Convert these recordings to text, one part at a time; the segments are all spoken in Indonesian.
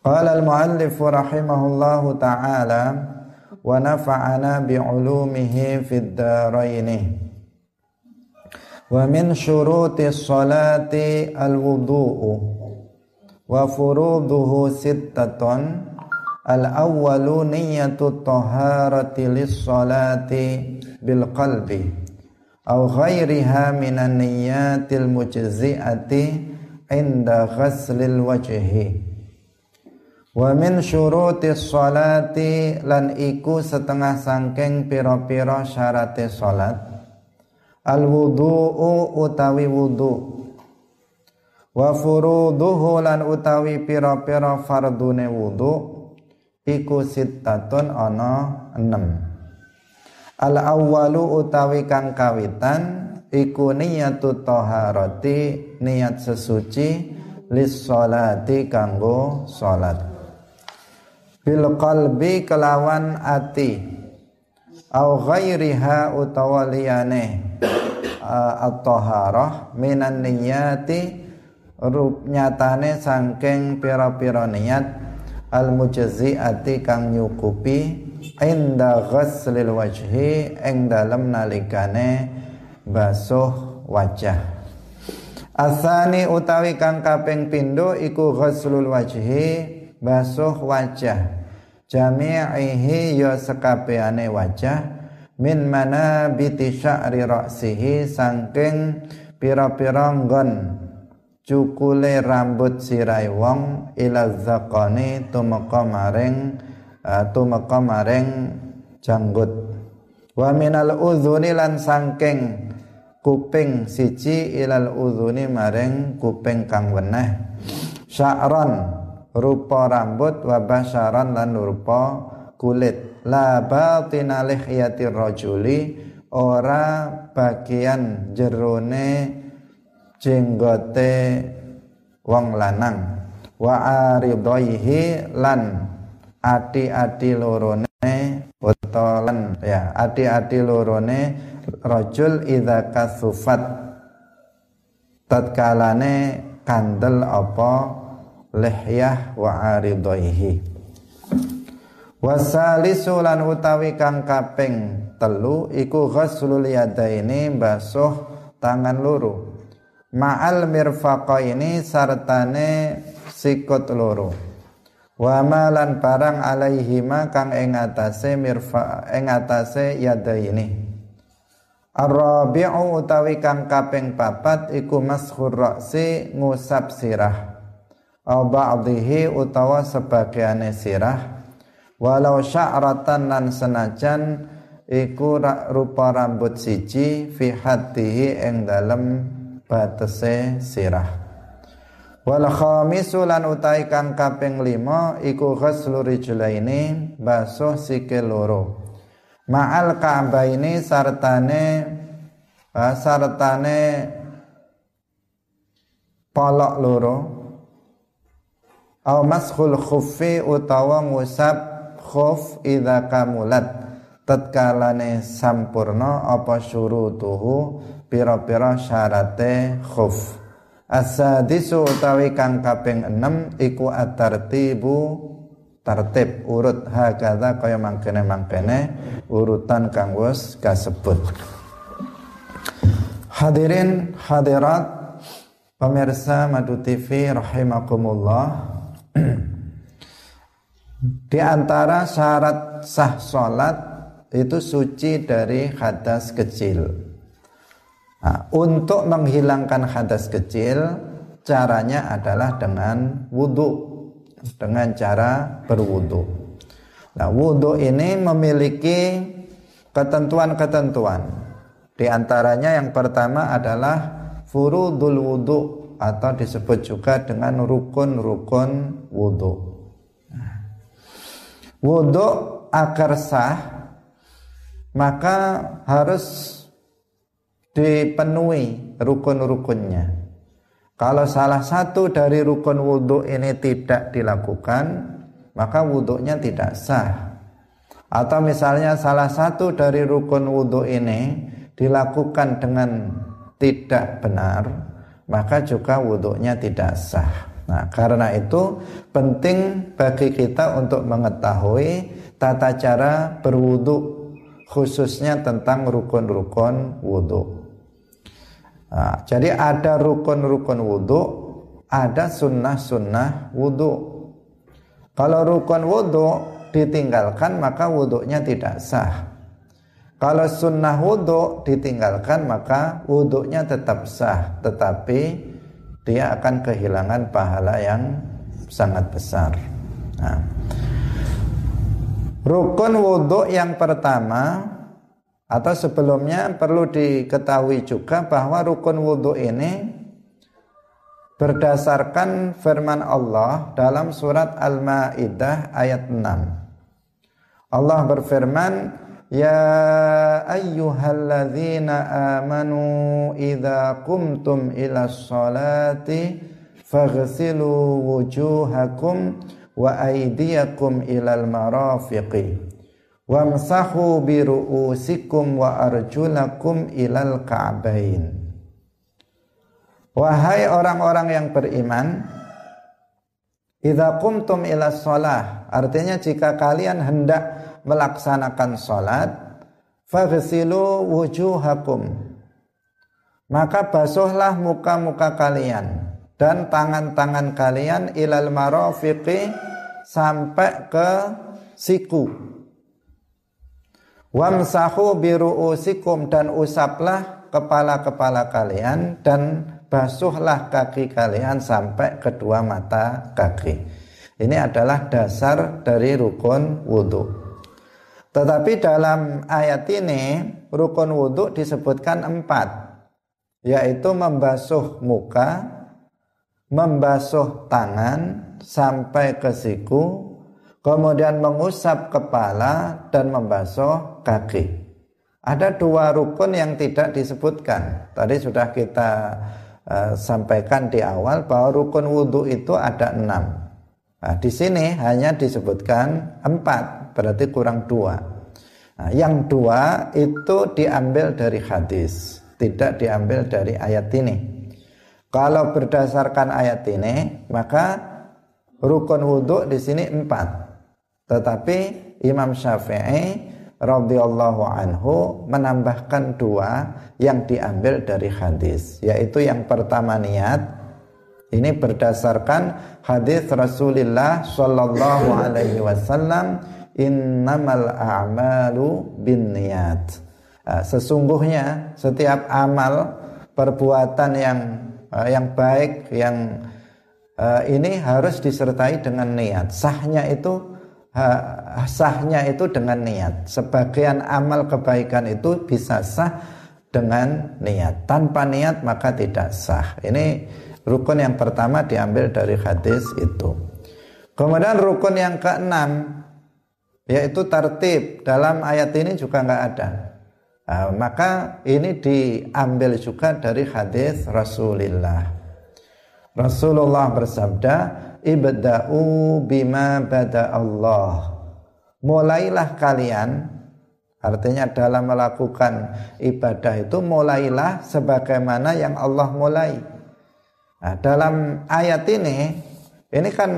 Qala al-muallif rahimahullahu taala wa nafa'ana bi'ulumihi fid dharain. Wa min syuruti salati al-wudu'u. Wa furuduhu sittatun. Al-awwalu niyyatu taharati lis-salati bil qalbi aw ghairiha minan niyyatil mujzi'ati inda ghaslil wajhi Wa min syuruti sholati lan iku setengah sangking piro-piro syarate salat al wudu'u utawi wudu. Wa furuduhu lan utawi piro-piro fardune wudu iku sittatun ana enam al awwalu utawi kang kawitan iku niyatu taharati niat sesuci lis sholati kanggo salat bil qalbi kelawan ati. Au ghairiha utawa liyane uh, at-taharah minan niyati rup nyatane sangking pira-pira niat al mujziati kang nyukupi inda ghaslil wajhi ing dalem nalikane basuh wajah. Asani utawi kang kaping pindho iku ghaslul wajhi basuh wajah. Jami'ihi ya sekabehane wajah. Min mana biti sya'ri ra'sihi sangking pira-pira nggon. Cukule rambut sirai wong ila zakani tumeka maring uh, tumeka maring janggut. Wa minal udhuni lan sangking kuping siji ilal udhuni maring kuping kang weneh. Sya'ran rupa rambut wa basyaran lan rupa kulit. La batina lihiyati rajuli ora bagian jerone jenggote wong lanang. Wa aridaihi lan ati-ati lorone utolan ya ati-ati lorone rajul idza kasufat. Tatkalane kandel apa lihyah wa aridaihi wasalisu lan utawi kang kaping telu iku ghaslul yadaini basuh tangan loro ma'al mirfaqaini sartane sikut loro wa malan barang alaihima kang ing atase mirfa ing atase yadaini. Ar-rabi'u utawi kang kaping papat iku maskhur ra'si ngusap sirah au ba'dhihi utawa sebagiane sirah. Walau sya'ratan lan senajan iku rupa rambut siji fi hatihi ing dalem batese sirah. Wal khamisu lan utai kang kaping lima iku ghuslu rijlaini basuh sikil loro. Ma'al ka'baini sartane sartane polok loro au mashul khuffi utawa ngusap khuf idza kamulat. Tatkalane sampurna apa syurutuhu pira-pira syarate khuf. Asadisu utawi kang kaping 6 iku at-tartibu tertib urut. Hakadha kaya mangkene-mangkene urutan kang wis kasebut. Hadirin hadirat pemirsa Madu TV rahimakumullah di antara syarat sah sholat itu suci dari hadas kecil. Nah, untuk menghilangkan hadas kecil, caranya adalah dengan wudhu, dengan cara berwudhu. Nah, wudhu ini memiliki ketentuan-ketentuan. Di antaranya yang pertama adalah furudul wudhu atau disebut juga dengan rukun-rukun wudhu. Wudhu agar sah maka harus dipenuhi rukun-rukunnya. Kalau salah satu dari rukun wudhu ini tidak dilakukan, maka wudhunya tidak sah. Atau misalnya salah satu dari rukun wudhu ini dilakukan dengan tidak benar, maka juga wudhunya tidak sah. Nah, karena itu penting bagi kita untuk mengetahui tata cara berwudu khususnya tentang rukun-rukun wudu. Nah, jadi ada rukun-rukun wudu, ada sunnah-sunnah wudu. Kalau rukun wudu ditinggalkan maka wudunya tidak sah. Kalau sunnah wudu ditinggalkan maka wudunya tetap sah, tetapi dia akan kehilangan pahala yang sangat besar. Nah, rukun wudhu yang pertama atau sebelumnya perlu diketahui juga bahwa rukun wudhu ini berdasarkan firman Allah dalam surat Al-Maidah ayat 6. Allah berfirman, Ya ayyuhalladzina amanu idza qumtum ila sholati faghsilu wujuhakum wa aydiyakum ilal marafiqi wamsahu bi ru'usikum wa arjulakum ilal ka'bain. Wahai orang-orang yang beriman Idza qumtum ila shalah artinya jika kalian hendak melaksanakan sholat faghsilu wujuhakum. Maka basuhlah muka-muka kalian dan tangan-tangan kalian ilal marafiqi sampai ke siku. Wamsahu biru'usikum dan usaplah kepala-kepala kalian dan basuhlah kaki kalian sampai kedua mata kaki. Ini adalah dasar dari rukun wudhu tetapi dalam ayat ini rukun wudhu disebutkan empat yaitu membasuh muka, membasuh tangan sampai ke siku, kemudian mengusap kepala dan membasuh kaki. Ada dua rukun yang tidak disebutkan. Tadi sudah kita uh, sampaikan di awal bahwa rukun wudhu itu ada enam. Nah, di sini hanya disebutkan empat berarti kurang dua. Nah, yang dua itu diambil dari hadis, tidak diambil dari ayat ini. Kalau berdasarkan ayat ini, maka rukun wudhu di sini empat. Tetapi Imam Syafi'i radhiyallahu anhu menambahkan dua yang diambil dari hadis, yaitu yang pertama niat. Ini berdasarkan hadis Rasulullah Shallallahu alaihi wasallam innamal a'malu binniyat. Uh, sesungguhnya setiap amal perbuatan yang uh, yang baik yang uh, ini harus disertai dengan niat. Sahnya itu sahnya itu dengan niat. Sebagian amal kebaikan itu bisa sah dengan niat. Tanpa niat maka tidak sah. Ini rukun yang pertama diambil dari hadis itu. Kemudian rukun yang keenam yaitu tertib. Dalam ayat ini juga nggak ada. Nah, maka ini diambil juga dari hadis Rasulullah Rasulullah bersabda ibda'u bima bada Allah. Mulailah kalian artinya dalam melakukan ibadah itu mulailah sebagaimana yang Allah mulai. Nah, dalam ayat ini ini kan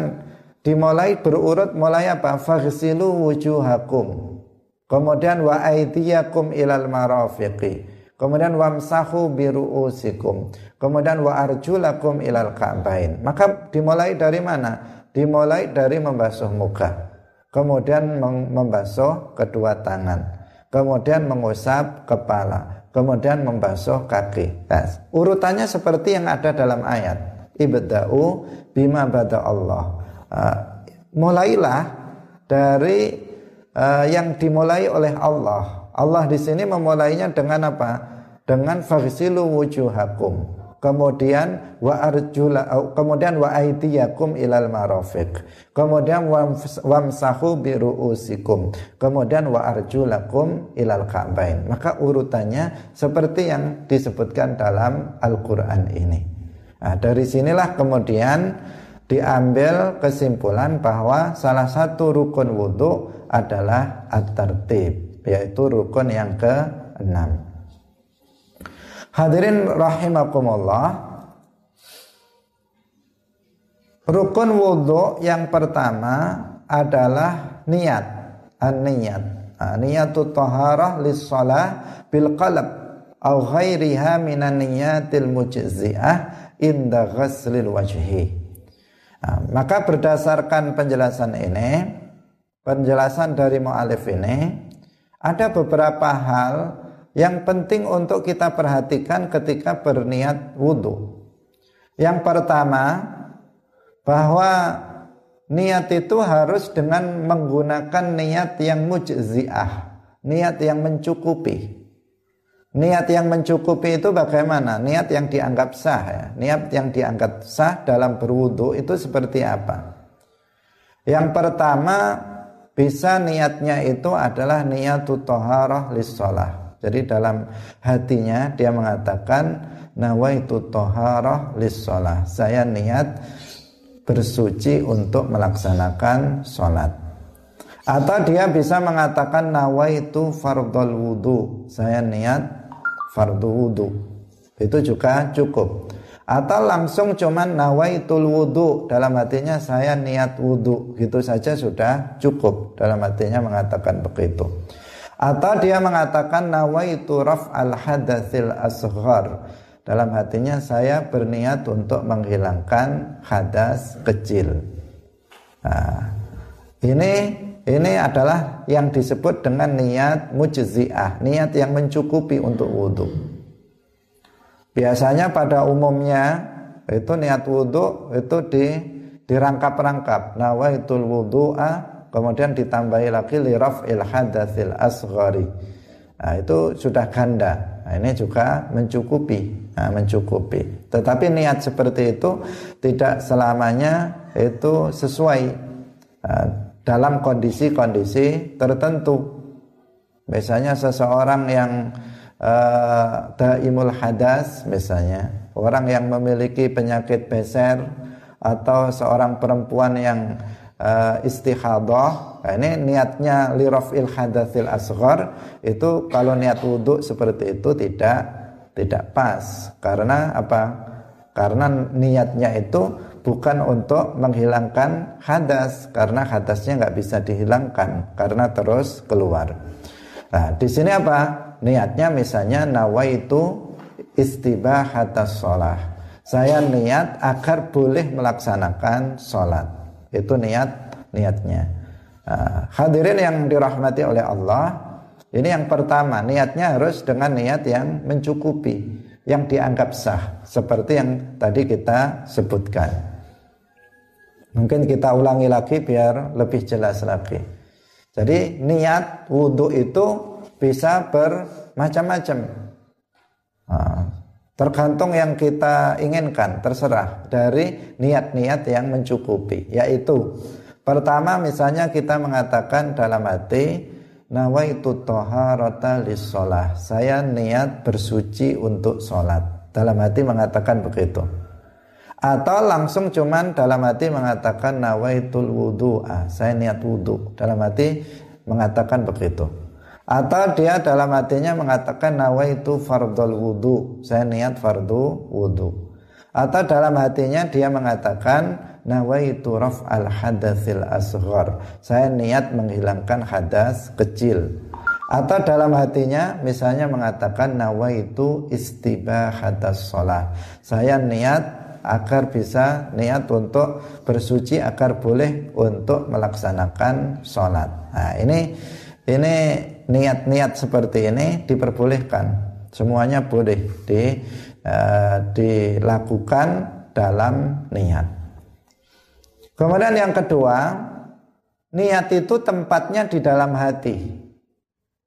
dimulai berurut mulai apa? Faghsilu wujuhakum. Kemudian wa aydiyakum ilal marafiqi. Kemudian wamsahu biruusikum kemudian wa arjulakum ilal ka'bain. Maka dimulai dari mana? Dimulai dari membasuh muka. Kemudian membasuh kedua tangan. Kemudian mengusap kepala. Kemudian membasuh kaki. Nah, urutannya seperti yang ada dalam ayat. Ibda'u bima bada Allah uh, mulailah dari uh, yang dimulai oleh Allah. Allah di sini memulainya dengan apa? Dengan faghsilu wujuhakum. Kemudian wa arjula kemudian wa aydiyakum ilal marafiq. Kemudian wamsahu bi ruusikum. Kemudian wa arjulakum ilal ka'bain. Maka urutannya seperti yang disebutkan dalam Al-Qur'an ini. Nah, dari sinilah kemudian diambil kesimpulan bahwa salah satu rukun wudhu adalah at-tertib yaitu rukun yang ke-6 hadirin rahimakumullah Rukun wudhu yang pertama adalah niat, an-niyat. Nah, niyatut taharah lis bil qalb au ghairiha minan niyatil mujzi'ah inda ghaslil wajhi. Nah, maka berdasarkan penjelasan ini, penjelasan dari mu'alif ini, ada beberapa hal yang penting untuk kita perhatikan ketika berniat wudhu. Yang pertama, bahwa niat itu harus dengan menggunakan niat yang mujziah, niat yang mencukupi. Niat yang mencukupi itu bagaimana? Niat yang dianggap sah ya. Niat yang dianggap sah dalam berwudu itu seperti apa? Yang pertama bisa niatnya itu adalah niat toharah lissolah. Jadi dalam hatinya dia mengatakan nawaitu toharah lissolah. Saya niat bersuci untuk melaksanakan sholat. Atau dia bisa mengatakan nawaitu fardol wudu. Saya niat fardu wudu. Itu juga cukup. Atau langsung cuman nawaitul wudu. Dalam hatinya saya niat wudu. Gitu saja sudah cukup. Dalam hatinya mengatakan begitu. Atau dia mengatakan nawaitu raf al hadatsil asghar. Dalam hatinya saya berniat untuk menghilangkan hadas kecil. Nah, ini ini adalah yang disebut dengan niat mujziah, niat yang mencukupi untuk wudhu. Biasanya pada umumnya itu niat wudhu itu di dirangkap-rangkap nawaitul wudhu'a kemudian ditambahi lagi liraf il hadatsil asghari. Nah, itu sudah ganda. Nah, ini juga mencukupi, nah, mencukupi. Tetapi niat seperti itu tidak selamanya itu sesuai. Nah, dalam kondisi-kondisi tertentu. Misalnya seseorang yang uh, daimul hadas misalnya, orang yang memiliki penyakit beser atau seorang perempuan yang uh, istihadah, nah ini niatnya lirafil hadatsil asghar itu kalau niat wudhu seperti itu tidak tidak pas karena apa? Karena niatnya itu bukan untuk menghilangkan hadas karena hadasnya nggak bisa dihilangkan karena terus keluar. Nah, di sini apa? Niatnya misalnya nawaitu istibahatas sholat. Saya niat agar boleh melaksanakan sholat. Itu niat niatnya. Nah, hadirin yang dirahmati oleh Allah, ini yang pertama, niatnya harus dengan niat yang mencukupi, yang dianggap sah, seperti yang tadi kita sebutkan. Mungkin kita ulangi lagi biar lebih jelas lagi. Jadi niat wudhu itu bisa bermacam-macam. Nah, tergantung yang kita inginkan, terserah dari niat-niat yang mencukupi. Yaitu pertama misalnya kita mengatakan dalam hati nawaitu toharota lissolah. Saya niat bersuci untuk sholat. Dalam hati mengatakan begitu atau langsung cuman dalam hati mengatakan nawaitul wudu'a saya niat wudu. Dalam hati mengatakan begitu. Atau dia dalam hatinya mengatakan nawaitu fardul wudu. Saya niat fardu wudu. Atau dalam hatinya dia mengatakan nawaitu raf'al hadatsil asghar. Saya niat menghilangkan hadas kecil. Atau dalam hatinya misalnya mengatakan nawaitu istibahatas sholat saya niat agar bisa niat untuk bersuci agar boleh untuk melaksanakan sholat. Nah ini ini niat-niat seperti ini diperbolehkan. Semuanya boleh di, uh, dilakukan dalam niat. Kemudian yang kedua, niat itu tempatnya di dalam hati.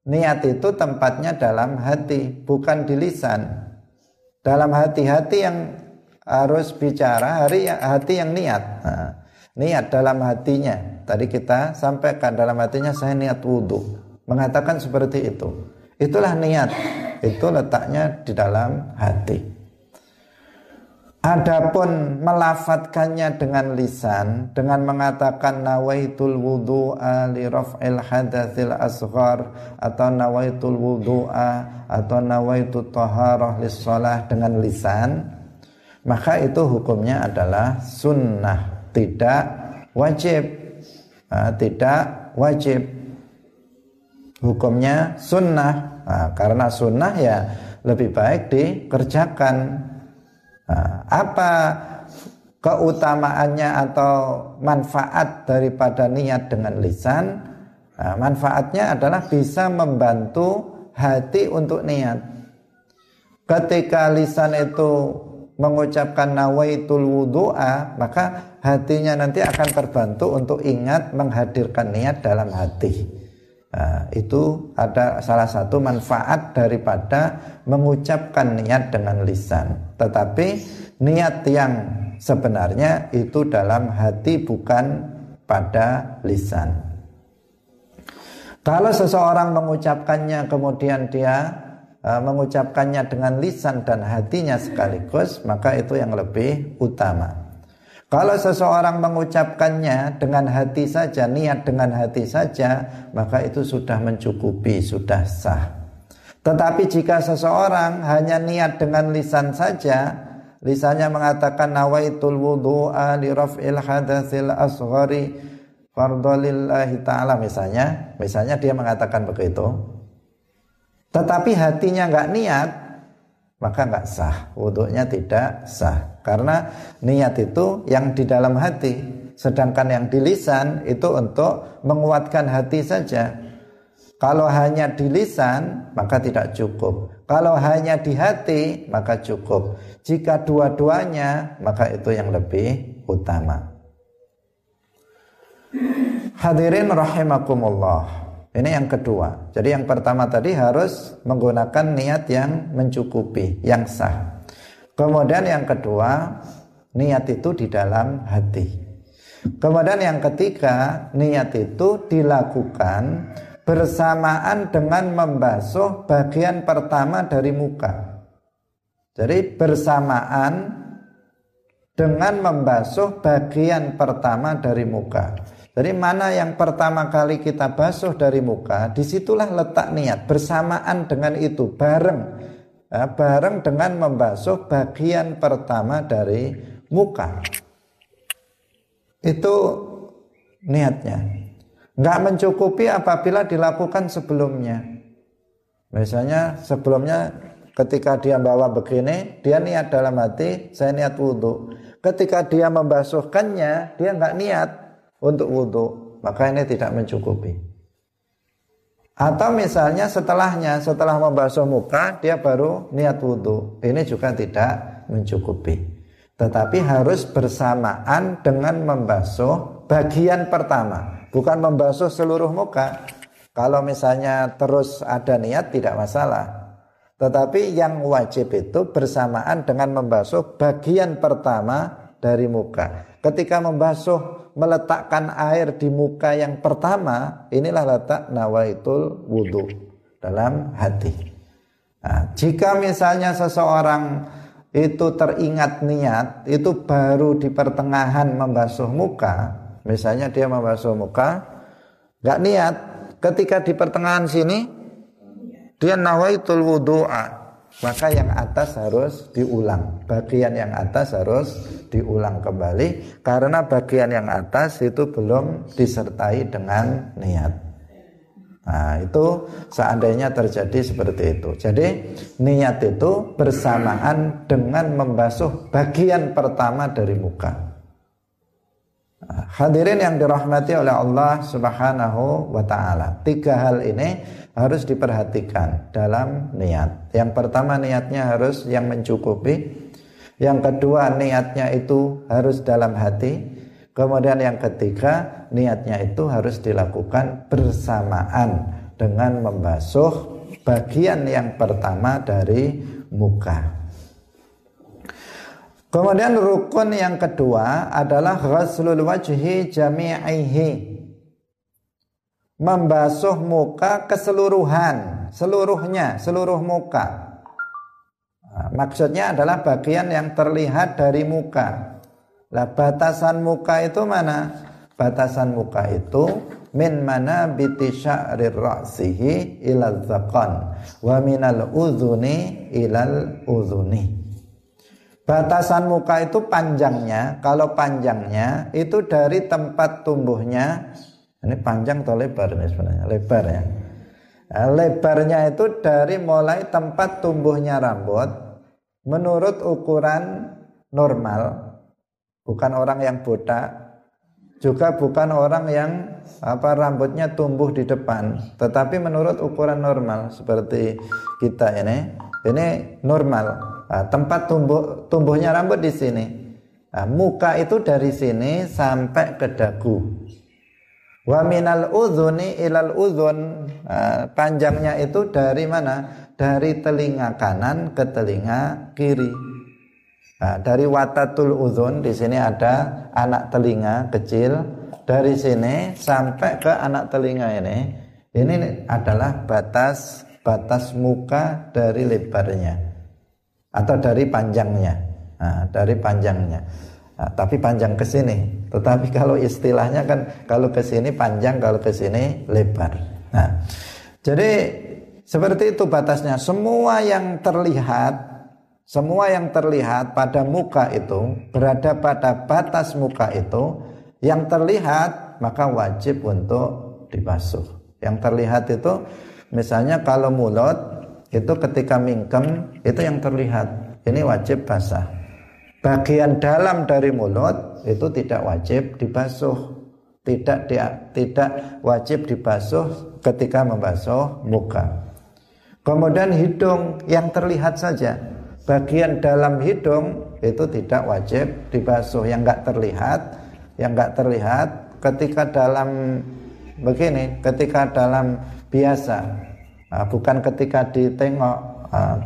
Niat itu tempatnya dalam hati, bukan di lisan. Dalam hati-hati yang harus bicara hari hati yang niat. Nah, niat dalam hatinya. Tadi kita sampaikan dalam hatinya saya niat wudhu. Mengatakan seperti itu. Itulah niat. Itu letaknya di dalam hati. Adapun melafatkannya dengan lisan dengan mengatakan nawaitul wudu'a li raf'il hadatsil asghar atau nawaitul wudu'a atau nawaitu taharah lis dengan lisan maka itu hukumnya adalah sunnah. Tidak wajib. Nah, tidak wajib. Hukumnya sunnah. Nah, karena sunnah ya lebih baik dikerjakan. Nah, apa keutamaannya atau manfaat daripada niat dengan lisan? Nah, manfaatnya adalah bisa membantu hati untuk niat. Ketika lisan itu mengucapkan nawaitul wudu'a maka hatinya nanti akan terbantu untuk ingat menghadirkan niat dalam hati nah, itu ada salah satu manfaat daripada mengucapkan niat dengan lisan tetapi niat yang sebenarnya itu dalam hati bukan pada lisan. Kalau seseorang mengucapkannya kemudian dia uh, mengucapkannya dengan lisan dan hatinya sekaligus, maka itu yang lebih utama. Kalau seseorang mengucapkannya dengan hati saja, niat dengan hati saja, maka itu sudah mencukupi, sudah sah. Tetapi jika seseorang hanya niat dengan lisan saja, lisannya mengatakan nawaitul wudu'a li raf'il hadatsil asghari fardalillahi ta'ala misalnya misalnya dia mengatakan begitu tetapi hatinya nggak niat maka nggak sah wudhunya tidak sah karena niat itu yang di dalam hati sedangkan yang di lisan itu untuk menguatkan hati saja kalau hanya di lisan maka tidak cukup. Kalau hanya di hati maka cukup. Jika dua-duanya maka itu yang lebih utama. Hadirin rahimakumullah. Ini yang kedua. Jadi yang pertama tadi harus menggunakan niat yang mencukupi, yang sah. Kemudian yang kedua, niat itu di dalam hati. Kemudian yang ketiga, niat itu dilakukan bersamaan dengan membasuh bagian pertama dari muka. Jadi bersamaan dengan membasuh bagian pertama dari muka. Jadi mana yang pertama kali kita basuh dari muka, di situlah letak niat bersamaan dengan itu bareng, ya, bareng dengan membasuh bagian pertama dari muka. Itu niatnya nggak mencukupi apabila dilakukan sebelumnya. Misalnya sebelumnya ketika dia bawa begini, dia niat dalam hati, saya niat wudhu. Ketika dia membasuhkannya, dia nggak niat untuk wudhu, maka ini tidak mencukupi. Atau misalnya setelahnya, setelah membasuh muka, dia baru niat wudhu. Ini juga tidak mencukupi. Tetapi harus bersamaan dengan membasuh bagian pertama bukan membasuh seluruh muka. Kalau misalnya terus ada niat tidak masalah. Tetapi yang wajib itu bersamaan dengan membasuh bagian pertama dari muka. Ketika membasuh meletakkan air di muka yang pertama, inilah letak nawaitul wudhu dalam hati. Nah, jika misalnya seseorang itu teringat niat, itu baru di pertengahan membasuh muka, Misalnya dia membasuh muka, nggak niat. Ketika di pertengahan sini, dia nawaitul wudu'a. Maka yang atas harus diulang. Bagian yang atas harus diulang kembali. Karena bagian yang atas itu belum disertai dengan niat. Nah itu seandainya terjadi seperti itu Jadi niat itu bersamaan dengan membasuh bagian pertama dari muka Hadirin yang dirahmati oleh Allah Subhanahu wa taala. Tiga hal ini harus diperhatikan dalam niat. Yang pertama niatnya harus yang mencukupi. Yang kedua niatnya itu harus dalam hati. Kemudian yang ketiga niatnya itu harus dilakukan bersamaan dengan membasuh bagian yang pertama dari muka. Kemudian rukun yang kedua adalah ghaslul wajhi jami'ihi. Membasuh muka keseluruhan, seluruhnya, seluruh muka. Nah, maksudnya adalah bagian yang terlihat dari muka. Lah batasan muka itu mana? Batasan muka itu min mana biti sya'rir ra'sihi ilal zaqan wa minal udhuni ilal udhuni Batasan muka itu panjangnya, kalau panjangnya itu dari tempat tumbuhnya, ini panjang atau lebar ini sebenarnya, lebar ya. Nah, lebarnya itu dari mulai tempat tumbuhnya rambut menurut ukuran normal, bukan orang yang botak, juga bukan orang yang apa rambutnya tumbuh di depan, tetapi menurut ukuran normal seperti kita ini, ini normal. Nah, tempat tumbuh tumbuhnya rambut di sini. Nah, muka itu dari sini sampai ke dagu. Wa minal udhuni ilal udhun. Nah, panjangnya itu dari mana? Dari telinga kanan ke telinga kiri. Nah, dari watatul udhun di sini ada anak telinga kecil. Dari sini sampai ke anak telinga ini. Ini adalah batas batas muka dari lebarnya atau dari panjangnya. Nah, dari panjangnya. Nah, tapi panjang ke sini. Tetapi kalau istilahnya kan kalau ke sini panjang kalau ke sini lebar. Nah jadi seperti itu batasnya. Semua yang terlihat semua yang terlihat pada muka itu berada pada batas muka itu yang terlihat maka wajib untuk dibasuh. Yang terlihat itu misalnya kalau mulut itu ketika mingkem itu yang terlihat. Ini wajib basah. Bagian dalam dari mulut itu tidak wajib dibasuh. Tidak dia, tidak wajib dibasuh ketika membasuh muka. Kemudian hidung yang terlihat saja. Bagian dalam hidung itu tidak wajib dibasuh. Yang enggak terlihat yang enggak terlihat ketika dalam begini ketika dalam biasa Ah, bukan ketika ditengok ah,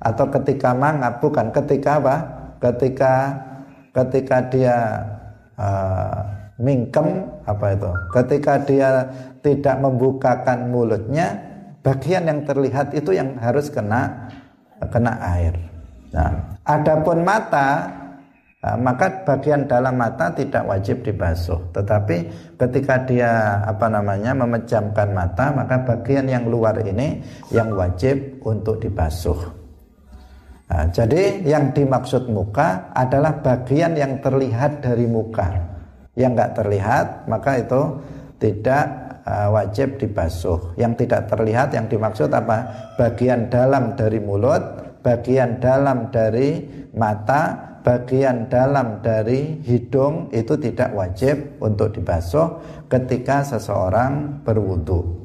atau ketika mangap bukan ketika apa? Ketika ketika dia uh, mingkem apa itu? Ketika dia tidak membukakan mulutnya bagian yang terlihat itu yang harus kena kena air. Nah adapun mata Nah, maka bagian dalam mata tidak wajib dibasuh, tetapi ketika dia apa namanya memejamkan mata, maka bagian yang luar ini yang wajib untuk dibasuh. Nah, jadi yang dimaksud muka adalah bagian yang terlihat dari muka. Yang nggak terlihat maka itu tidak uh, wajib dibasuh. Yang tidak terlihat yang dimaksud apa? Bagian dalam dari mulut, bagian dalam dari mata, bagian dalam dari hidung itu tidak wajib untuk dibasuh ketika seseorang berwudu.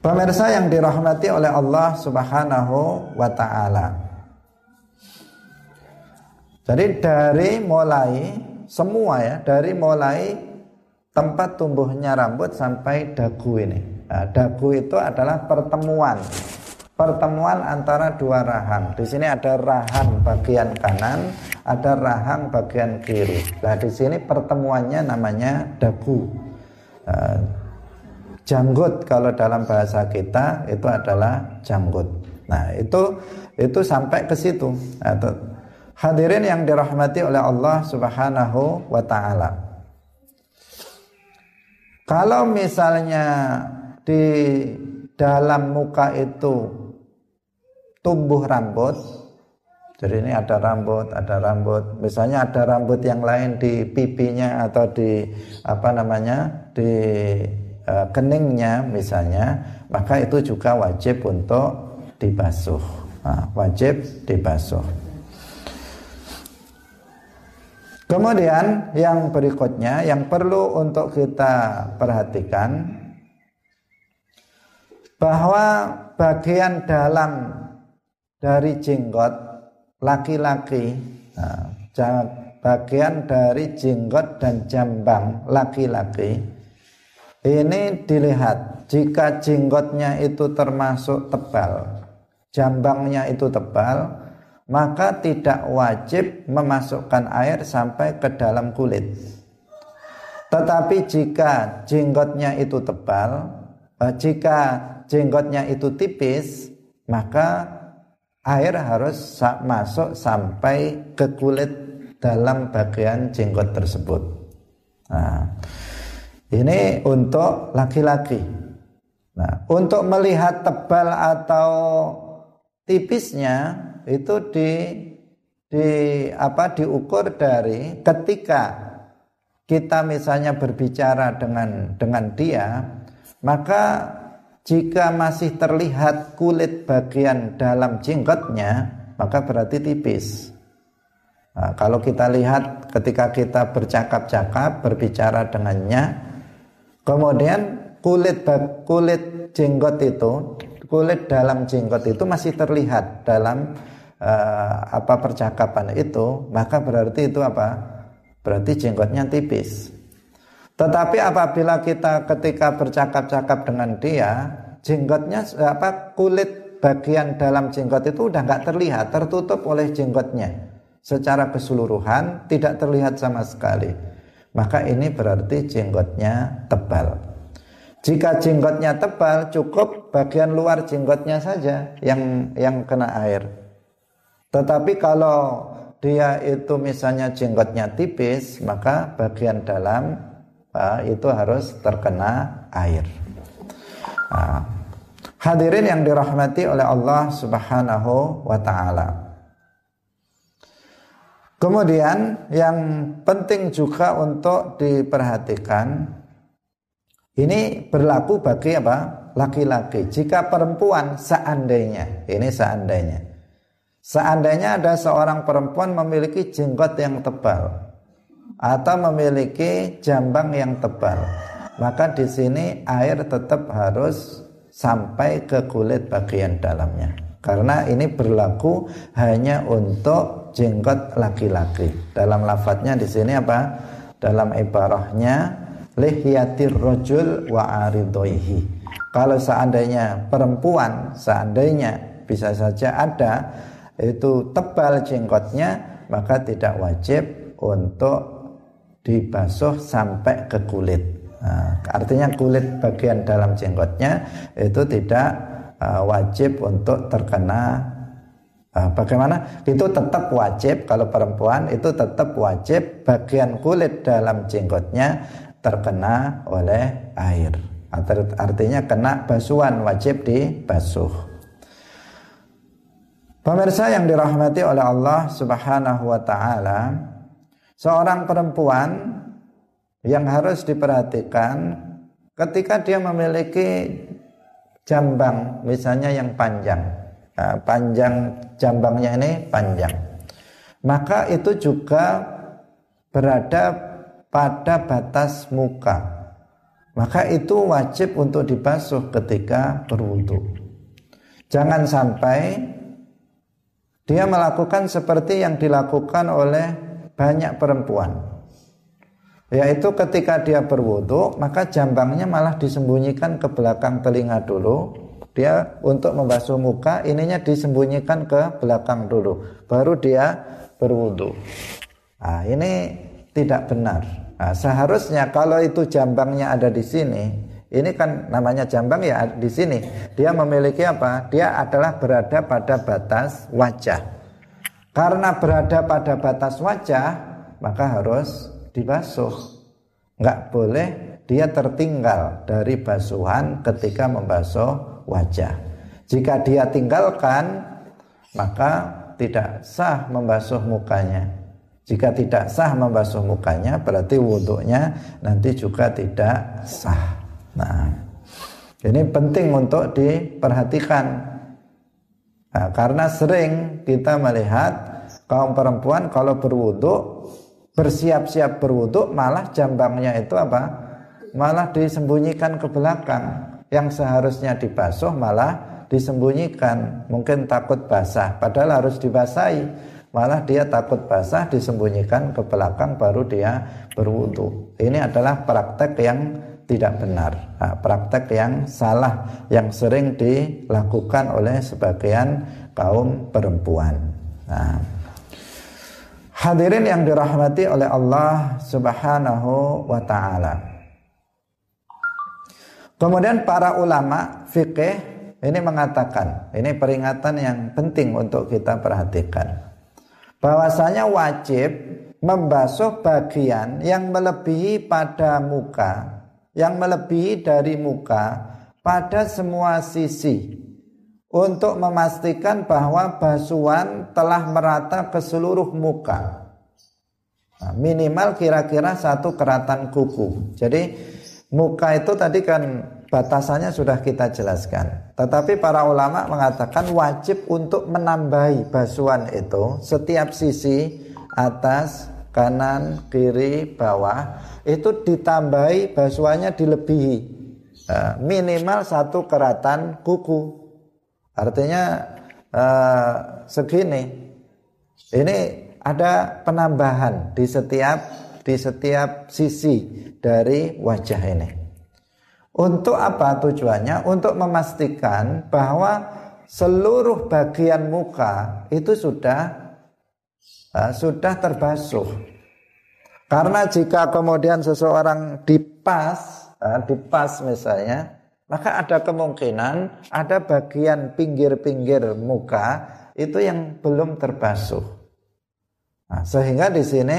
Pemirsa yang dirahmati oleh Allah Subhanahu wa taala. Jadi dari mulai semua ya, dari mulai tempat tumbuhnya rambut sampai dagu ini. Nah, dagu itu adalah pertemuan pertemuan antara dua rahang. Di sini ada rahang bagian kanan, ada rahang bagian kiri. Nah, di sini pertemuannya namanya dagu. Uh, janggut kalau dalam bahasa kita itu adalah janggut. Nah, itu itu sampai ke situ. Atau nah, hadirin yang dirahmati oleh Allah Subhanahu wa taala. Kalau misalnya di dalam muka itu tumbuh rambut. Jadi ini ada rambut, ada rambut. Misalnya ada rambut yang lain di pipinya atau di apa namanya di uh, keningnya misalnya, maka itu juga wajib untuk dibasuh. Nah, wajib dibasuh. Kemudian yang berikutnya yang perlu untuk kita perhatikan bahwa bagian dalam dari jenggot laki-laki nah, bagian dari jenggot dan jambang laki-laki. Ini dilihat jika jenggotnya itu termasuk tebal jambangnya itu tebal maka tidak wajib memasukkan air sampai ke dalam kulit. Tetapi jika jenggotnya itu tebal eh, jika jenggotnya itu tipis maka air harus masuk sampai ke kulit dalam bagian jenggot tersebut. Nah, ini untuk laki-laki. Nah, untuk melihat tebal atau tipisnya itu di di apa diukur dari ketika kita misalnya berbicara dengan dengan dia maka jika masih terlihat kulit bagian dalam jenggotnya maka berarti tipis nah, kalau kita lihat ketika kita bercakap-cakap berbicara dengannya kemudian kulit kulit jenggot itu kulit dalam jenggot itu masih terlihat dalam uh, apa percakapan itu, maka berarti itu apa? Berarti jenggotnya tipis. Tetapi apabila kita ketika bercakap-cakap dengan dia, jenggotnya apa kulit bagian dalam jenggot itu udah nggak terlihat, tertutup oleh jenggotnya. Secara keseluruhan tidak terlihat sama sekali. Maka ini berarti jenggotnya tebal. Jika jenggotnya tebal, cukup bagian luar jenggotnya saja yang yang kena air. Tetapi kalau dia itu misalnya jenggotnya tipis, maka bagian dalam itu harus terkena air. Uh, hadirin yang dirahmati oleh Allah Subhanahu wa taala. Kemudian yang penting juga untuk diperhatikan ini berlaku bagi apa? laki-laki. Jika perempuan seandainya, ini seandainya Seandainya ada seorang perempuan memiliki jenggot yang tebal atau memiliki jambang yang tebal, maka di sini air tetap harus sampai ke kulit bagian dalamnya. Karena ini berlaku hanya untuk jenggot laki-laki. Dalam lafadznya di sini apa? Dalam ibarahnya lihyatir rojul wa aridoihi. Kalau seandainya perempuan, seandainya bisa saja ada itu tebal jenggotnya maka tidak wajib untuk dibasuh sampai ke kulit. Nah, artinya kulit bagian dalam jenggotnya itu tidak uh, wajib untuk terkena uh, bagaimana? Itu tetap wajib kalau perempuan itu tetap wajib bagian kulit dalam jenggotnya terkena oleh air. Artinya kena basuhan wajib dibasuh. Pemirsa yang dirahmati oleh Allah Subhanahu wa taala, seorang perempuan yang harus diperhatikan ketika dia memiliki jambang misalnya yang panjang. Nah, panjang jambangnya ini panjang. Maka itu juga berada pada batas muka. Maka itu wajib untuk dibasuh ketika berwudu. Jangan sampai dia melakukan seperti yang dilakukan oleh banyak perempuan. Yaitu ketika dia berwudu, maka jambangnya malah disembunyikan ke belakang telinga dulu. Dia untuk membasuh muka, ininya disembunyikan ke belakang dulu. Baru dia berwudu. Nah, ini tidak benar. Nah, seharusnya kalau itu jambangnya ada di sini, ini kan namanya jambang ya di sini. Dia memiliki apa? Dia adalah berada pada batas wajah. Karena berada pada batas wajah, maka harus dibasuh. Enggak boleh dia tertinggal dari basuhan ketika membasuh wajah. Jika dia tinggalkan, maka tidak sah membasuh mukanya. Jika tidak sah membasuh mukanya, berarti wudhunya nanti juga tidak sah. Nah, ini penting untuk diperhatikan. Nah, karena sering kita melihat kaum perempuan kalau berwudhu bersiap-siap berwudhu malah jambangnya itu apa? Malah disembunyikan ke belakang. Yang seharusnya dibasuh malah disembunyikan. Mungkin takut basah, padahal harus dibasahi. Malah dia takut basah disembunyikan ke belakang baru dia berwudhu. Ini adalah praktek yang tidak benar. Nah, praktek yang salah yang sering dilakukan oleh sebagian kaum perempuan. Nah, hadirin yang dirahmati oleh Allah Subhanahu wa taala. Kemudian para ulama fikih ini mengatakan, ini peringatan yang penting untuk kita perhatikan. Bahwasanya wajib membasuh bagian yang melebihi pada muka yang melebihi dari muka pada semua sisi untuk memastikan bahwa basuhan telah merata ke seluruh muka. Nah, minimal kira-kira satu keratan kuku. Jadi muka itu tadi kan batasannya sudah kita jelaskan. Tetapi para ulama mengatakan wajib untuk menambahi basuhan itu setiap sisi atas, kanan, kiri, bawah itu ditambahi basuhannya dilebihi nah, minimal satu keratan kuku Artinya uh, segini. Ini ada penambahan di setiap di setiap sisi dari wajah ini. Untuk apa tujuannya? Untuk memastikan bahwa seluruh bagian muka itu sudah uh, sudah terbasuh. Karena jika kemudian seseorang dipas, uh, dipas misalnya, maka ada kemungkinan ada bagian pinggir-pinggir muka itu yang belum terbasuh. Nah, sehingga di sini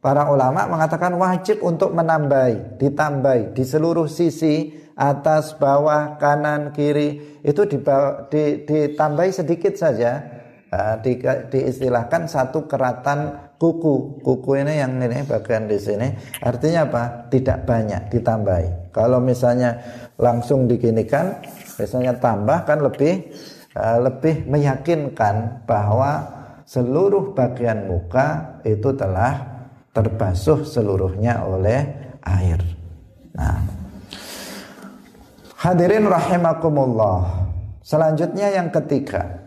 para ulama mengatakan wajib untuk menambahi, ditambahi di seluruh sisi atas, bawah, kanan, kiri itu ditambahi sedikit saja. Di, diistilahkan satu keratan kuku. Kuku ini yang ini bagian di sini. Artinya apa? Tidak banyak ditambahi. Kalau misalnya langsung diginikan biasanya tambah kan lebih lebih meyakinkan bahwa seluruh bagian muka itu telah terbasuh seluruhnya oleh air. Nah, hadirin rahimakumullah. Selanjutnya yang ketiga.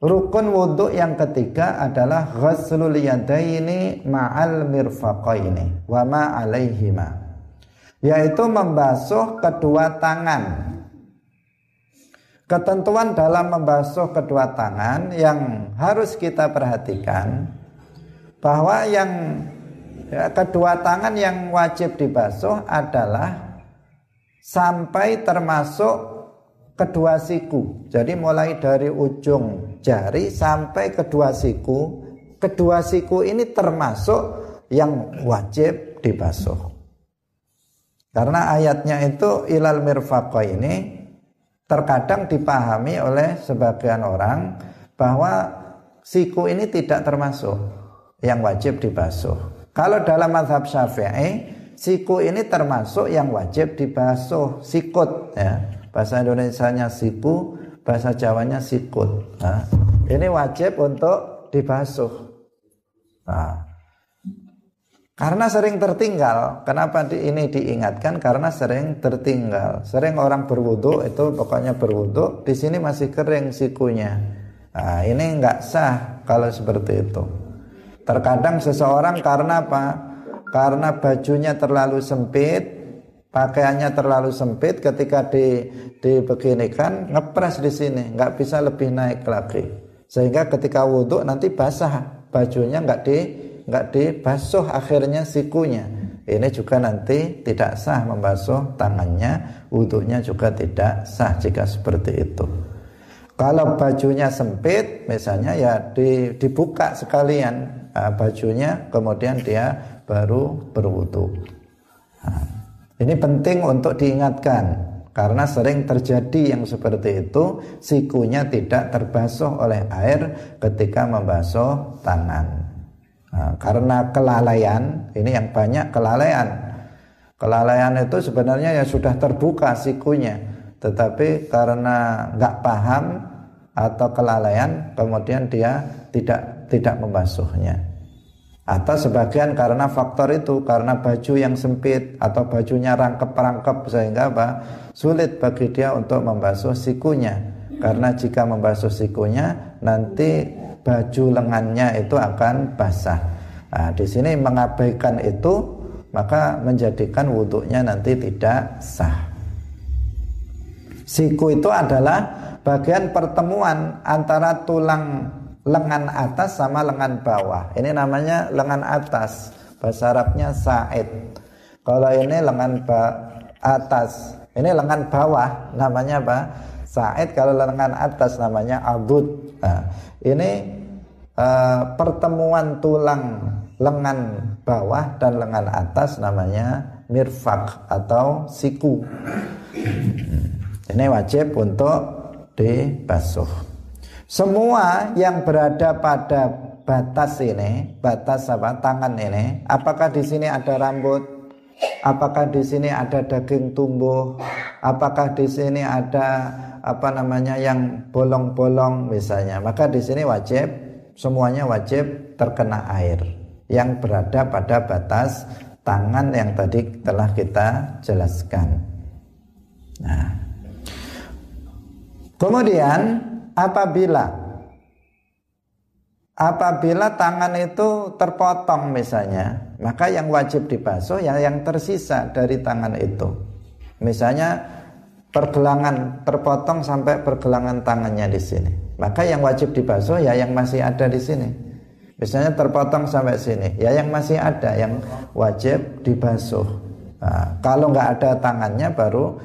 Rukun wudhu yang ketiga adalah ghaslul yadaini ma'al mirfaqaini wa ma alaihima yaitu membasuh kedua tangan. Ketentuan dalam membasuh kedua tangan yang harus kita perhatikan bahwa yang ya, kedua tangan yang wajib dibasuh adalah sampai termasuk kedua siku. Jadi mulai dari ujung jari sampai kedua siku, kedua siku ini termasuk yang wajib dibasuh. Karena ayatnya itu ilal mirfaqa ini terkadang dipahami oleh sebagian orang bahwa siku ini tidak termasuk yang wajib dibasuh. Kalau dalam madhab syafi'i siku ini termasuk yang wajib dibasuh sikut ya. Bahasa Indonesia-nya siku, bahasa Jawanya sikut. Nah, ini wajib untuk dibasuh. Nah, karena sering tertinggal. Kenapa di, ini diingatkan? Karena sering tertinggal. Sering orang berwudu itu pokoknya berwudu, di sini masih kering sikunya. Nah, ini nggak sah kalau seperti itu. Terkadang seseorang karena apa? Karena bajunya terlalu sempit, pakaiannya terlalu sempit ketika di dibeginikan ngepres di sini, nggak bisa lebih naik lagi. Sehingga ketika wudhu nanti basah bajunya nggak di nggak dibasuh akhirnya sikunya. Ini juga nanti tidak sah membasuh tangannya wudhunya juga tidak sah jika seperti itu. Kalau bajunya sempit misalnya ya dibuka sekalian uh, bajunya kemudian dia baru berwudhu nah, ini penting untuk diingatkan karena sering terjadi yang seperti itu sikunya tidak terbasuh oleh air ketika membasuh tangan Nah, karena kelalaian, ini yang banyak kelalaian. Kelalaian itu sebenarnya ya sudah terbuka sikunya, tetapi karena nggak paham atau kelalaian, kemudian dia tidak tidak membasuhnya. Atau sebagian karena faktor itu, karena baju yang sempit atau bajunya rangkep-rangkep sehingga apa? Sulit bagi dia untuk membasuh sikunya. Karena jika membasuh sikunya nanti baju lengannya itu akan basah. Nah, di sini mengabaikan itu maka menjadikan wudhunya nanti tidak sah. Siku itu adalah bagian pertemuan antara tulang lengan atas sama lengan bawah. Ini namanya lengan atas. Bahasa Arabnya sa'id. Kalau ini lengan atas, ini lengan bawah namanya apa? Sa'id kalau lengan atas namanya abud. Nah, ini uh, pertemuan tulang lengan bawah dan lengan atas namanya mirfak atau siku. Ini wajib untuk dibasuh. Semua yang berada pada batas ini, batas apa? Tangan ini, apakah di sini ada rambut? Apakah di sini ada daging tumbuh? Apakah di sini ada apa namanya yang bolong-bolong misalnya? Maka di sini wajib semuanya wajib terkena air yang berada pada batas tangan yang tadi telah kita jelaskan. Nah, kemudian apabila apabila tangan itu terpotong misalnya, maka yang wajib dibasuh ya yang tersisa dari tangan itu. Misalnya pergelangan terpotong sampai pergelangan tangannya di sini. Maka yang wajib dibasuh ya yang masih ada di sini. Misalnya terpotong sampai sini, ya yang masih ada yang wajib dibasuh. Nah, kalau nggak ada tangannya baru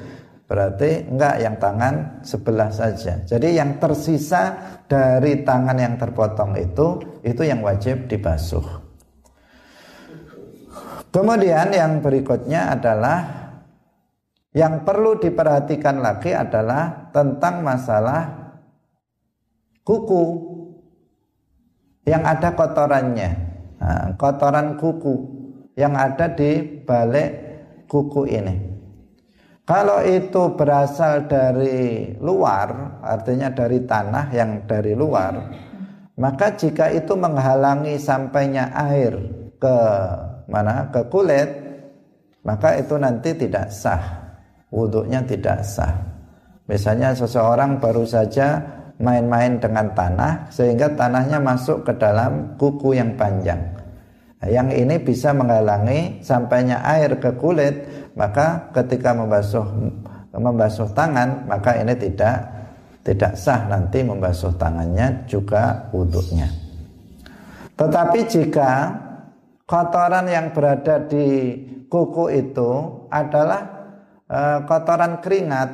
Berarti enggak yang tangan sebelah saja. Jadi yang tersisa dari tangan yang terpotong itu itu yang wajib dibasuh. Kemudian yang berikutnya adalah yang perlu diperhatikan lagi adalah tentang masalah kuku yang ada kotorannya. Nah, kotoran kuku yang ada di balik kuku ini. Kalau itu berasal dari luar, artinya dari tanah yang dari luar, maka jika itu menghalangi sampainya air ke mana? Ke kulit, maka itu nanti tidak sah. Wudhunya tidak sah. Misalnya seseorang baru saja main-main dengan tanah sehingga tanahnya masuk ke dalam kuku yang panjang. Nah, yang ini bisa menghalangi sampainya air ke kulit, maka ketika membasuh membasuh tangan, maka ini tidak tidak sah nanti membasuh tangannya juga wudhunya. Tetapi jika kotoran yang berada di kuku itu adalah e, kotoran keringat,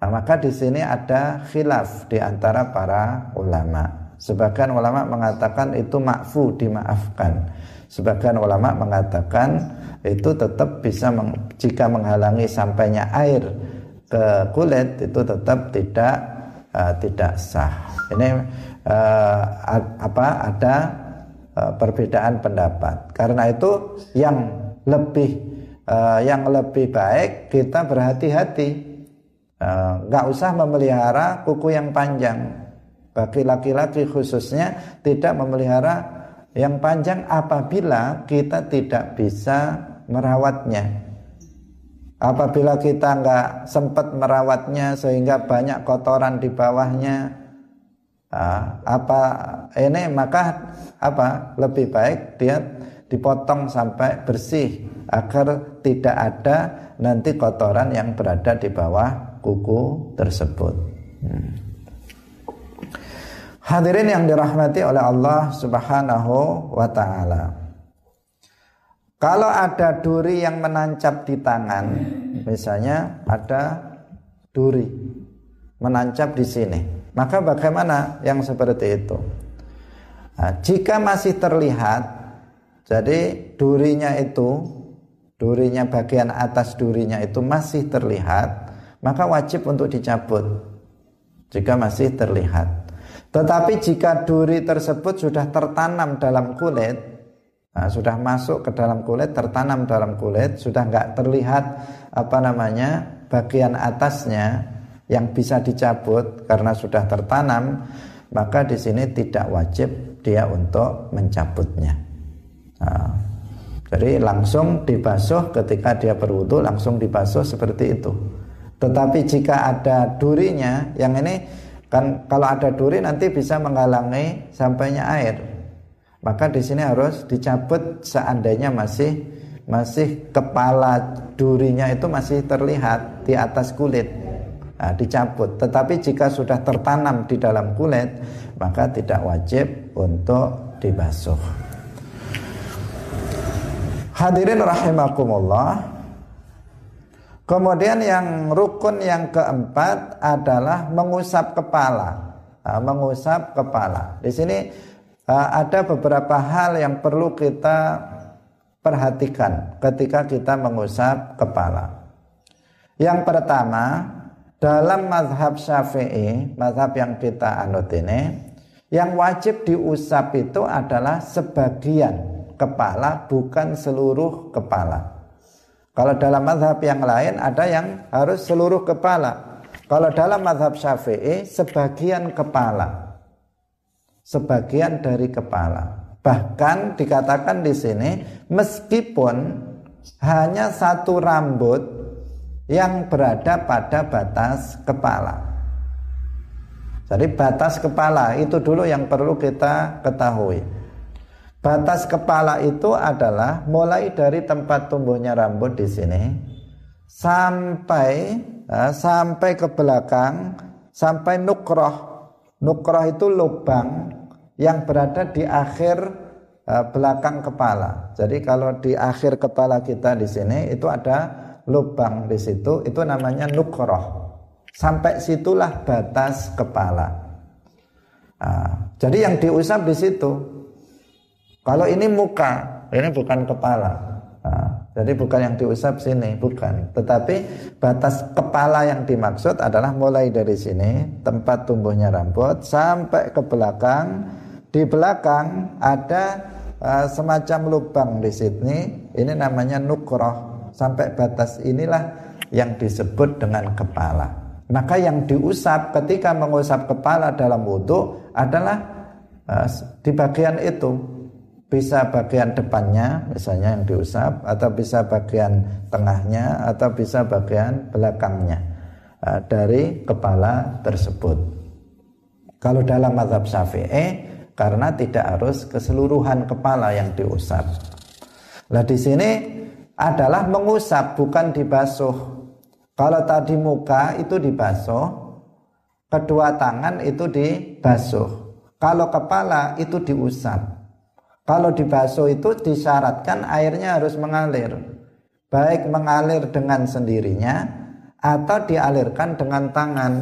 nah, maka di sini ada khilaf di antara para ulama. Sebagian ulama mengatakan itu makfu dimaafkan. Sebagian ulama mengatakan itu tetap bisa meng, jika menghalangi sampainya air ke kulit itu tetap tidak uh, tidak sah. Ini uh, apa ada uh, perbedaan pendapat. Karena itu yang lebih uh, yang lebih baik kita berhati-hati. nggak usah memelihara kuku yang panjang bagi laki-laki khususnya tidak memelihara yang panjang apabila kita tidak bisa merawatnya. Apabila kita nggak sempat merawatnya sehingga banyak kotoran di bawahnya, apa ini maka apa lebih baik dia dipotong sampai bersih agar tidak ada nanti kotoran yang berada di bawah kuku tersebut. Hmm. Hadirin yang dirahmati oleh Allah Subhanahu wa taala. Kalau ada duri yang menancap di tangan, misalnya ada duri menancap di sini, maka bagaimana yang seperti itu? Nah, jika masih terlihat, jadi durinya itu, durinya bagian atas durinya itu masih terlihat, maka wajib untuk dicabut. Jika masih terlihat. Tetapi jika duri tersebut sudah tertanam dalam kulit, nah, sudah masuk ke dalam kulit, tertanam dalam kulit, sudah nggak terlihat apa namanya bagian atasnya yang bisa dicabut karena sudah tertanam, maka di sini tidak wajib dia untuk mencabutnya. Nah, jadi langsung dibasuh ketika dia berwudu langsung dibasuh seperti itu. Tetapi jika ada durinya, yang ini Kan kalau ada duri nanti bisa menghalangi sampainya air. Maka di sini harus dicabut seandainya masih masih kepala durinya itu masih terlihat di atas kulit. Nah, dicabut. Tetapi jika sudah tertanam di dalam kulit, maka tidak wajib untuk dibasuh. Hadirin rahimakumullah. Kemudian yang rukun yang keempat adalah mengusap kepala. Mengusap kepala. Di sini ada beberapa hal yang perlu kita perhatikan ketika kita mengusap kepala. Yang pertama, dalam mazhab syafi'i, mazhab yang kita anut ini, yang wajib diusap itu adalah sebagian kepala, bukan seluruh kepala. Kalau dalam mazhab yang lain ada yang harus seluruh kepala. Kalau dalam mazhab syafi'i, sebagian kepala. Sebagian dari kepala. Bahkan dikatakan di sini, meskipun hanya satu rambut yang berada pada batas kepala. Jadi batas kepala itu dulu yang perlu kita ketahui. Batas kepala itu adalah mulai dari tempat tumbuhnya rambut di sini sampai ya, sampai ke belakang sampai nukroh. Nukroh itu lubang yang berada di akhir uh, belakang kepala. Jadi kalau di akhir kepala kita di sini itu ada lubang di situ itu namanya nukroh sampai situlah batas kepala nah, jadi yang diusap di situ kalau ini muka ini bukan kepala. Nah, jadi bukan yang diusap sini bukan. Tetapi batas kepala yang dimaksud adalah mulai dari sini tempat tumbuhnya rambut sampai ke belakang. Di belakang ada uh, semacam lubang di sini. Ini namanya nukroh. Sampai batas inilah yang disebut dengan kepala. Maka yang diusap ketika mengusap kepala dalam wudhu adalah uh, di bagian itu bisa bagian depannya misalnya yang diusap atau bisa bagian tengahnya atau bisa bagian belakangnya uh, dari kepala tersebut. Kalau dalam mazhab Syafi'i karena tidak harus keseluruhan kepala yang diusap. Nah di sini adalah mengusap bukan dibasuh. Kalau tadi muka itu dibasuh, kedua tangan itu dibasuh. Kalau kepala itu diusap. Kalau dibasuh itu disyaratkan airnya harus mengalir. Baik mengalir dengan sendirinya atau dialirkan dengan tangan.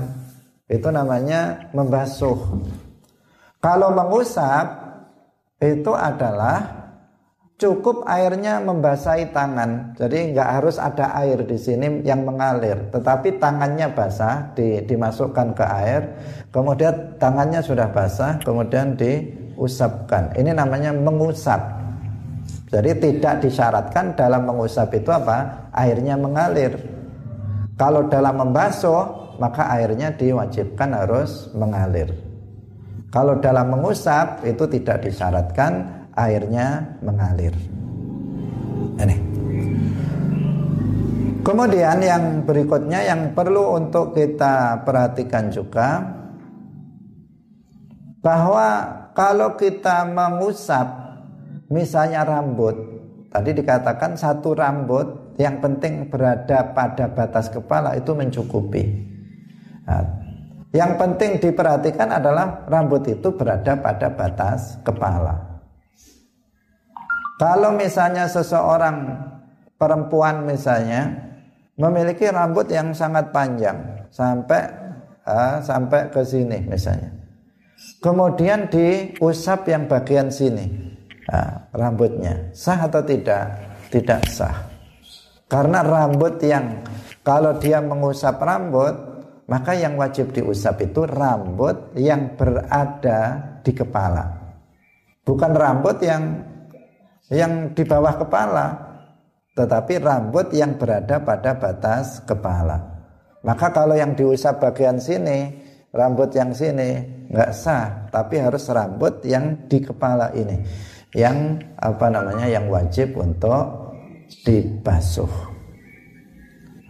Itu namanya membasuh. Kalau mengusap itu adalah cukup airnya membasahi tangan. Jadi nggak harus ada air di sini yang mengalir, tetapi tangannya basah di, dimasukkan ke air, kemudian tangannya sudah basah, kemudian diusapkan. Ini namanya mengusap. Jadi tidak disyaratkan dalam mengusap itu apa? Airnya mengalir. Kalau dalam membasuh, maka airnya diwajibkan harus mengalir. Kalau dalam mengusap itu tidak disyaratkan airnya mengalir. Ini. Kemudian yang berikutnya yang perlu untuk kita perhatikan juga bahwa kalau kita mengusap misalnya rambut, tadi dikatakan satu rambut yang penting berada pada batas kepala itu mencukupi. Nah, yang penting diperhatikan adalah rambut itu berada pada batas kepala. Kalau misalnya seseorang perempuan misalnya memiliki rambut yang sangat panjang sampai uh, sampai ke sini misalnya. Kemudian diusap yang bagian sini uh, rambutnya sah atau tidak? Tidak sah. Karena rambut yang kalau dia mengusap rambut maka yang wajib diusap itu rambut yang berada di kepala. Bukan rambut yang yang di bawah kepala, tetapi rambut yang berada pada batas kepala. Maka kalau yang diusap bagian sini, rambut yang sini nggak sah, tapi harus rambut yang di kepala ini, yang apa namanya, yang wajib untuk dibasuh.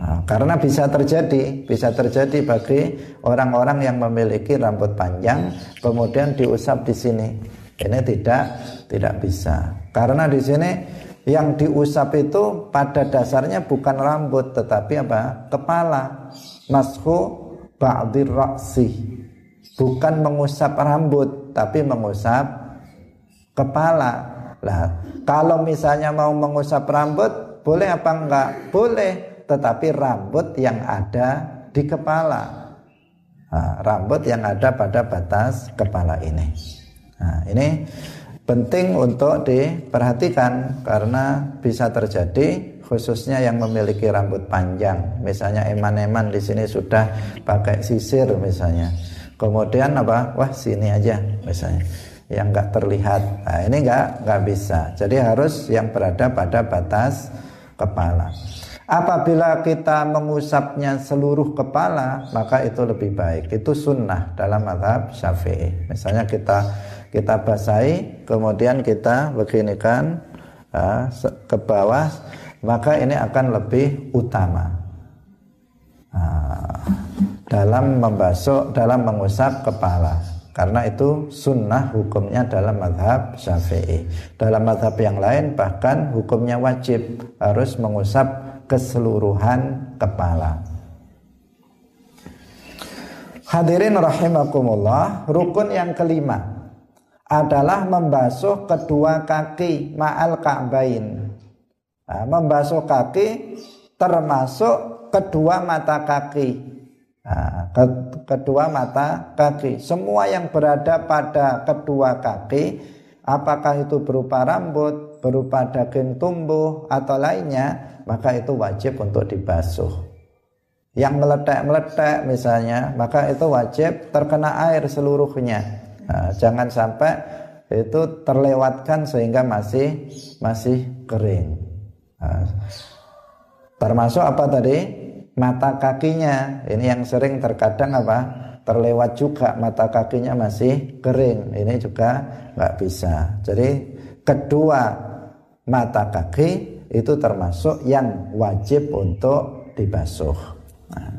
Nah, karena bisa terjadi, bisa terjadi bagi orang-orang yang memiliki rambut panjang, kemudian diusap di sini. Ini tidak tidak bisa. Karena di sini yang diusap itu pada dasarnya bukan rambut tetapi apa? Kepala. Mashu ba'dir ra'si. Bukan mengusap rambut tapi mengusap kepala. Lah, kalau misalnya mau mengusap rambut boleh apa enggak? Boleh, tetapi rambut yang ada di kepala. Nah, rambut yang ada pada batas kepala ini. Nah, ini penting untuk diperhatikan karena bisa terjadi khususnya yang memiliki rambut panjang. Misalnya eman-eman di sini sudah pakai sisir misalnya. Kemudian apa? Wah sini aja misalnya. Yang nggak terlihat. Nah ini nggak nggak bisa. Jadi harus yang berada pada batas kepala. Apabila kita mengusapnya seluruh kepala maka itu lebih baik. Itu sunnah dalam madhab syafi'i. Misalnya kita kita basahi kemudian kita beginikan uh, ke bawah maka ini akan lebih utama. Nah, dalam membasuh dalam mengusap kepala. Karena itu sunnah hukumnya dalam madhab syafi'i. Dalam madhab yang lain bahkan hukumnya wajib harus mengusap keseluruhan kepala. Hadirin rahimakumullah rukun yang kelima adalah membasuh kedua kaki ma'al ka'bain Nah, membasuh kaki termasuk kedua mata kaki. Nah, ke, kedua mata kaki. Semua yang berada pada kedua kaki, apakah itu berupa rambut, berupa daging tumbuh atau lainnya, maka itu wajib untuk dibasuh. Yang meletak-meletak misalnya, maka itu wajib terkena air seluruhnya. Nah, jangan sampai itu terlewatkan sehingga masih masih kering. Nah, termasuk apa tadi? Mata kakinya. Ini yang sering terkadang apa? Terlewat juga mata kakinya masih kering. Ini juga nggak bisa. Jadi kedua mata kaki itu termasuk yang wajib untuk dibasuh. Nah.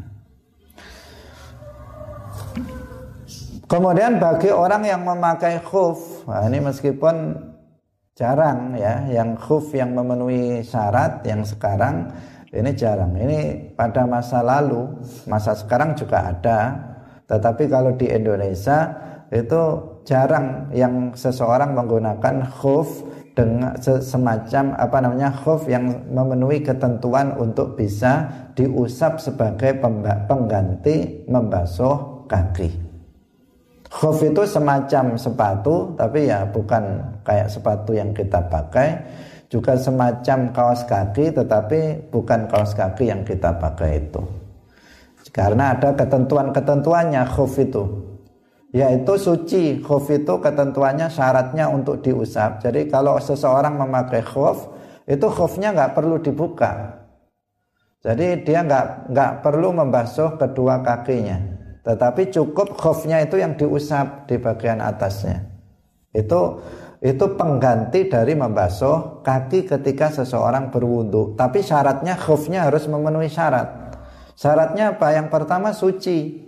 Kemudian bagi orang yang memakai khuf, nah ini meskipun jarang ya. Yang khuf yang memenuhi syarat yang sekarang ini jarang. Ini pada masa lalu masa sekarang juga ada. Tetapi kalau di Indonesia itu jarang yang seseorang menggunakan khuf dengan semacam apa namanya khuf yang memenuhi ketentuan untuk bisa diusap sebagai pengganti membasuh kaki. Khuf itu semacam sepatu tapi ya bukan kayak sepatu yang kita pakai. Juga semacam kaos kaki tetapi bukan kaos kaki yang kita pakai itu. Karena ada ketentuan-ketentuannya khuf itu. Yaitu suci khuf itu ketentuannya syaratnya untuk diusap. Jadi kalau seseorang memakai khuf itu khufnya nggak perlu dibuka. Jadi dia nggak nggak perlu membasuh kedua kakinya tetapi cukup khufnya itu yang diusap di bagian atasnya. Itu itu pengganti dari membasuh kaki ketika seseorang berwudu. Tapi syaratnya khufnya harus memenuhi syarat. Syaratnya apa? Yang pertama suci.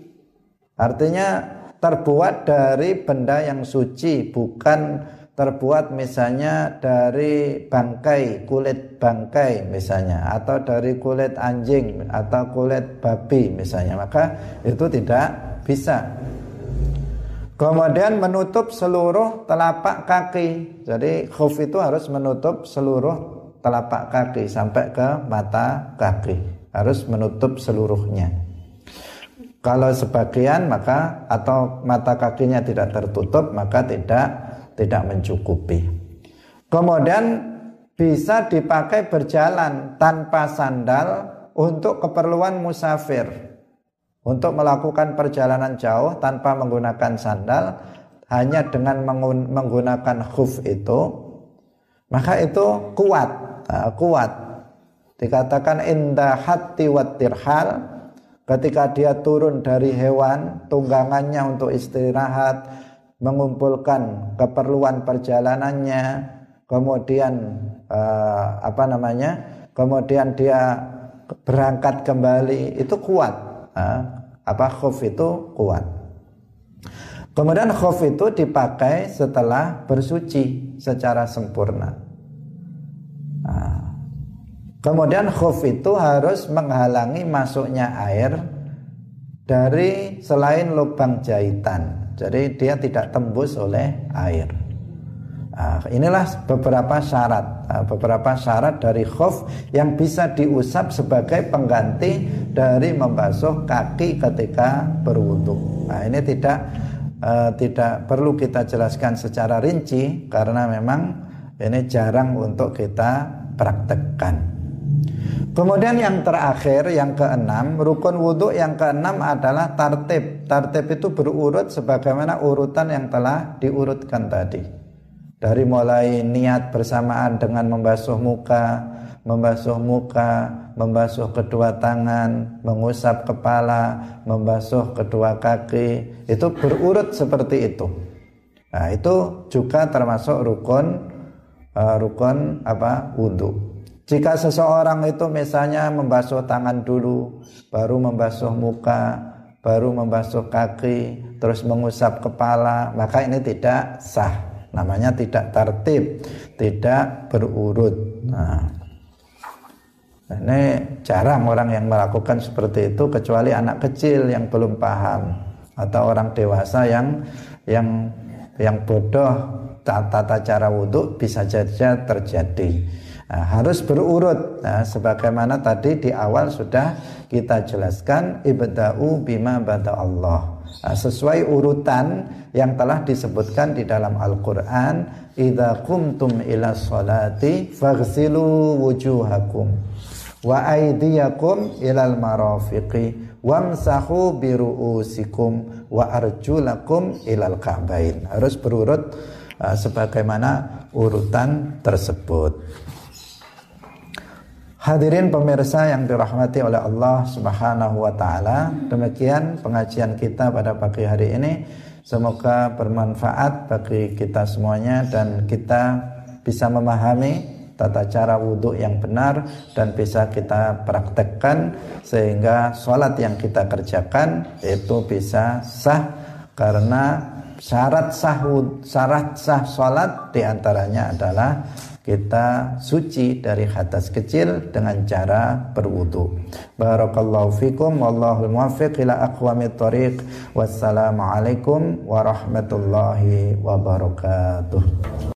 Artinya terbuat dari benda yang suci, bukan terbuat misalnya dari bangkai, kulit bangkai misalnya atau dari kulit anjing atau kulit babi misalnya, maka itu tidak bisa. Kemudian menutup seluruh telapak kaki. Jadi khuf itu harus menutup seluruh telapak kaki sampai ke mata kaki. Harus menutup seluruhnya. Kalau sebagian maka atau mata kakinya tidak tertutup maka tidak tidak mencukupi. Kemudian bisa dipakai berjalan tanpa sandal untuk keperluan musafir. Untuk melakukan perjalanan jauh tanpa menggunakan sandal hanya dengan menggunakan khuf itu maka itu kuat, nah, kuat. Dikatakan indah hati watirhal ketika dia turun dari hewan tunggangannya untuk istirahat mengumpulkan keperluan perjalanannya, kemudian uh, apa namanya, kemudian dia berangkat kembali itu kuat, uh, apa khuf itu kuat. Kemudian khuf itu dipakai setelah bersuci secara sempurna. Nah, kemudian khuf itu harus menghalangi masuknya air dari selain lubang jahitan. Jadi dia tidak tembus oleh air. Nah, inilah beberapa syarat, nah, beberapa syarat dari khuf yang bisa diusap sebagai pengganti dari membasuh kaki ketika berwudu. Nah, ini tidak uh, tidak perlu kita jelaskan secara rinci karena memang ini jarang untuk kita praktekkan. Kemudian yang terakhir, yang keenam, rukun wudhu yang keenam adalah tartib. Tartib itu berurut sebagaimana urutan yang telah diurutkan tadi. Dari mulai niat bersamaan dengan membasuh muka, membasuh muka, membasuh kedua tangan, mengusap kepala, membasuh kedua kaki, itu berurut seperti itu. Nah, itu juga termasuk rukun uh, rukun apa? wudhu. Jika seseorang itu misalnya membasuh tangan dulu, baru membasuh muka, baru membasuh kaki, terus mengusap kepala, maka ini tidak sah. Namanya tidak tertib, tidak berurut. Nah, ini jarang orang yang melakukan seperti itu kecuali anak kecil yang belum paham atau orang dewasa yang yang yang bodoh tata cara wudhu bisa saja terjadi. Nah, harus berurut. Nah, sebagaimana tadi di awal sudah kita jelaskan ibda'u bima bada Allah. Nah, sesuai urutan yang telah disebutkan di dalam Al-Qur'an idza kumtum ila salati faghsilu wujuhakum wa aydiyakum ilal marafiqi wamsahu biru'usikum wa arjulakum ilal ka'bain. Harus berurut uh, sebagaimana urutan tersebut Hadirin pemirsa yang dirahmati oleh Allah Subhanahu wa taala, demikian pengajian kita pada pagi hari ini. Semoga bermanfaat bagi kita semuanya dan kita bisa memahami tata cara wudhu yang benar dan bisa kita praktekkan sehingga sholat yang kita kerjakan itu bisa sah karena syarat sah syarat sah sholat di antaranya adalah kita suci dari hadas kecil dengan cara berwudu. Barakallahu fikum wallahu muwaffiq ila aqwamit thoriq. Wassalamualaikum warahmatullahi wabarakatuh.